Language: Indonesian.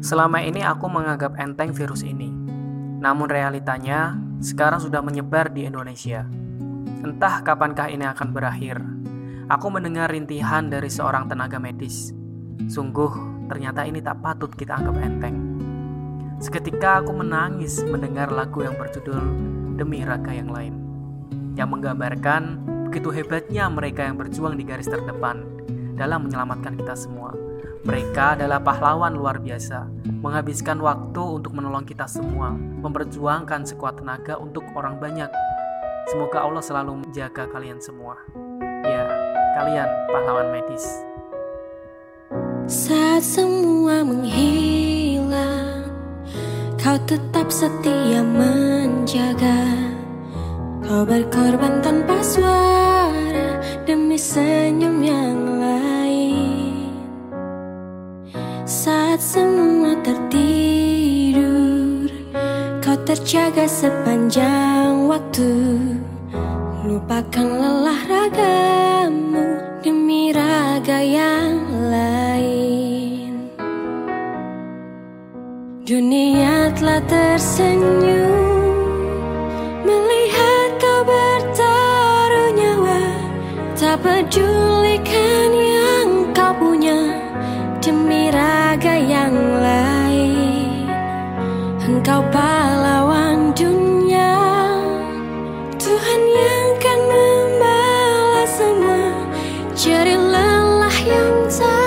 Selama ini aku menganggap enteng virus ini. Namun realitanya sekarang sudah menyebar di Indonesia. Entah kapankah ini akan berakhir. Aku mendengar rintihan dari seorang tenaga medis. Sungguh, ternyata ini tak patut kita anggap enteng. Seketika aku menangis mendengar lagu yang berjudul Demi Raga yang Lain. Yang menggambarkan begitu hebatnya mereka yang berjuang di garis terdepan dalam menyelamatkan kita semua. Mereka adalah pahlawan luar biasa, menghabiskan waktu untuk menolong kita semua, memperjuangkan sekuat tenaga untuk orang banyak. Semoga Allah selalu menjaga kalian semua. Ya, kalian pahlawan medis. Saat semua menghilang, kau tetap setia menjaga. Kau berkorban tanpa suara demi senyum Saat semua tertidur. Kau terjaga sepanjang waktu. Lupakan lelah ragamu Demi raga yang lain. Dunia telah tersenyum. Melihat kau bertaruh nyawa Tak pedulikan Engkau pahlawan dunia. Tuhan yang kan membalas semua. Jari lelah yang tak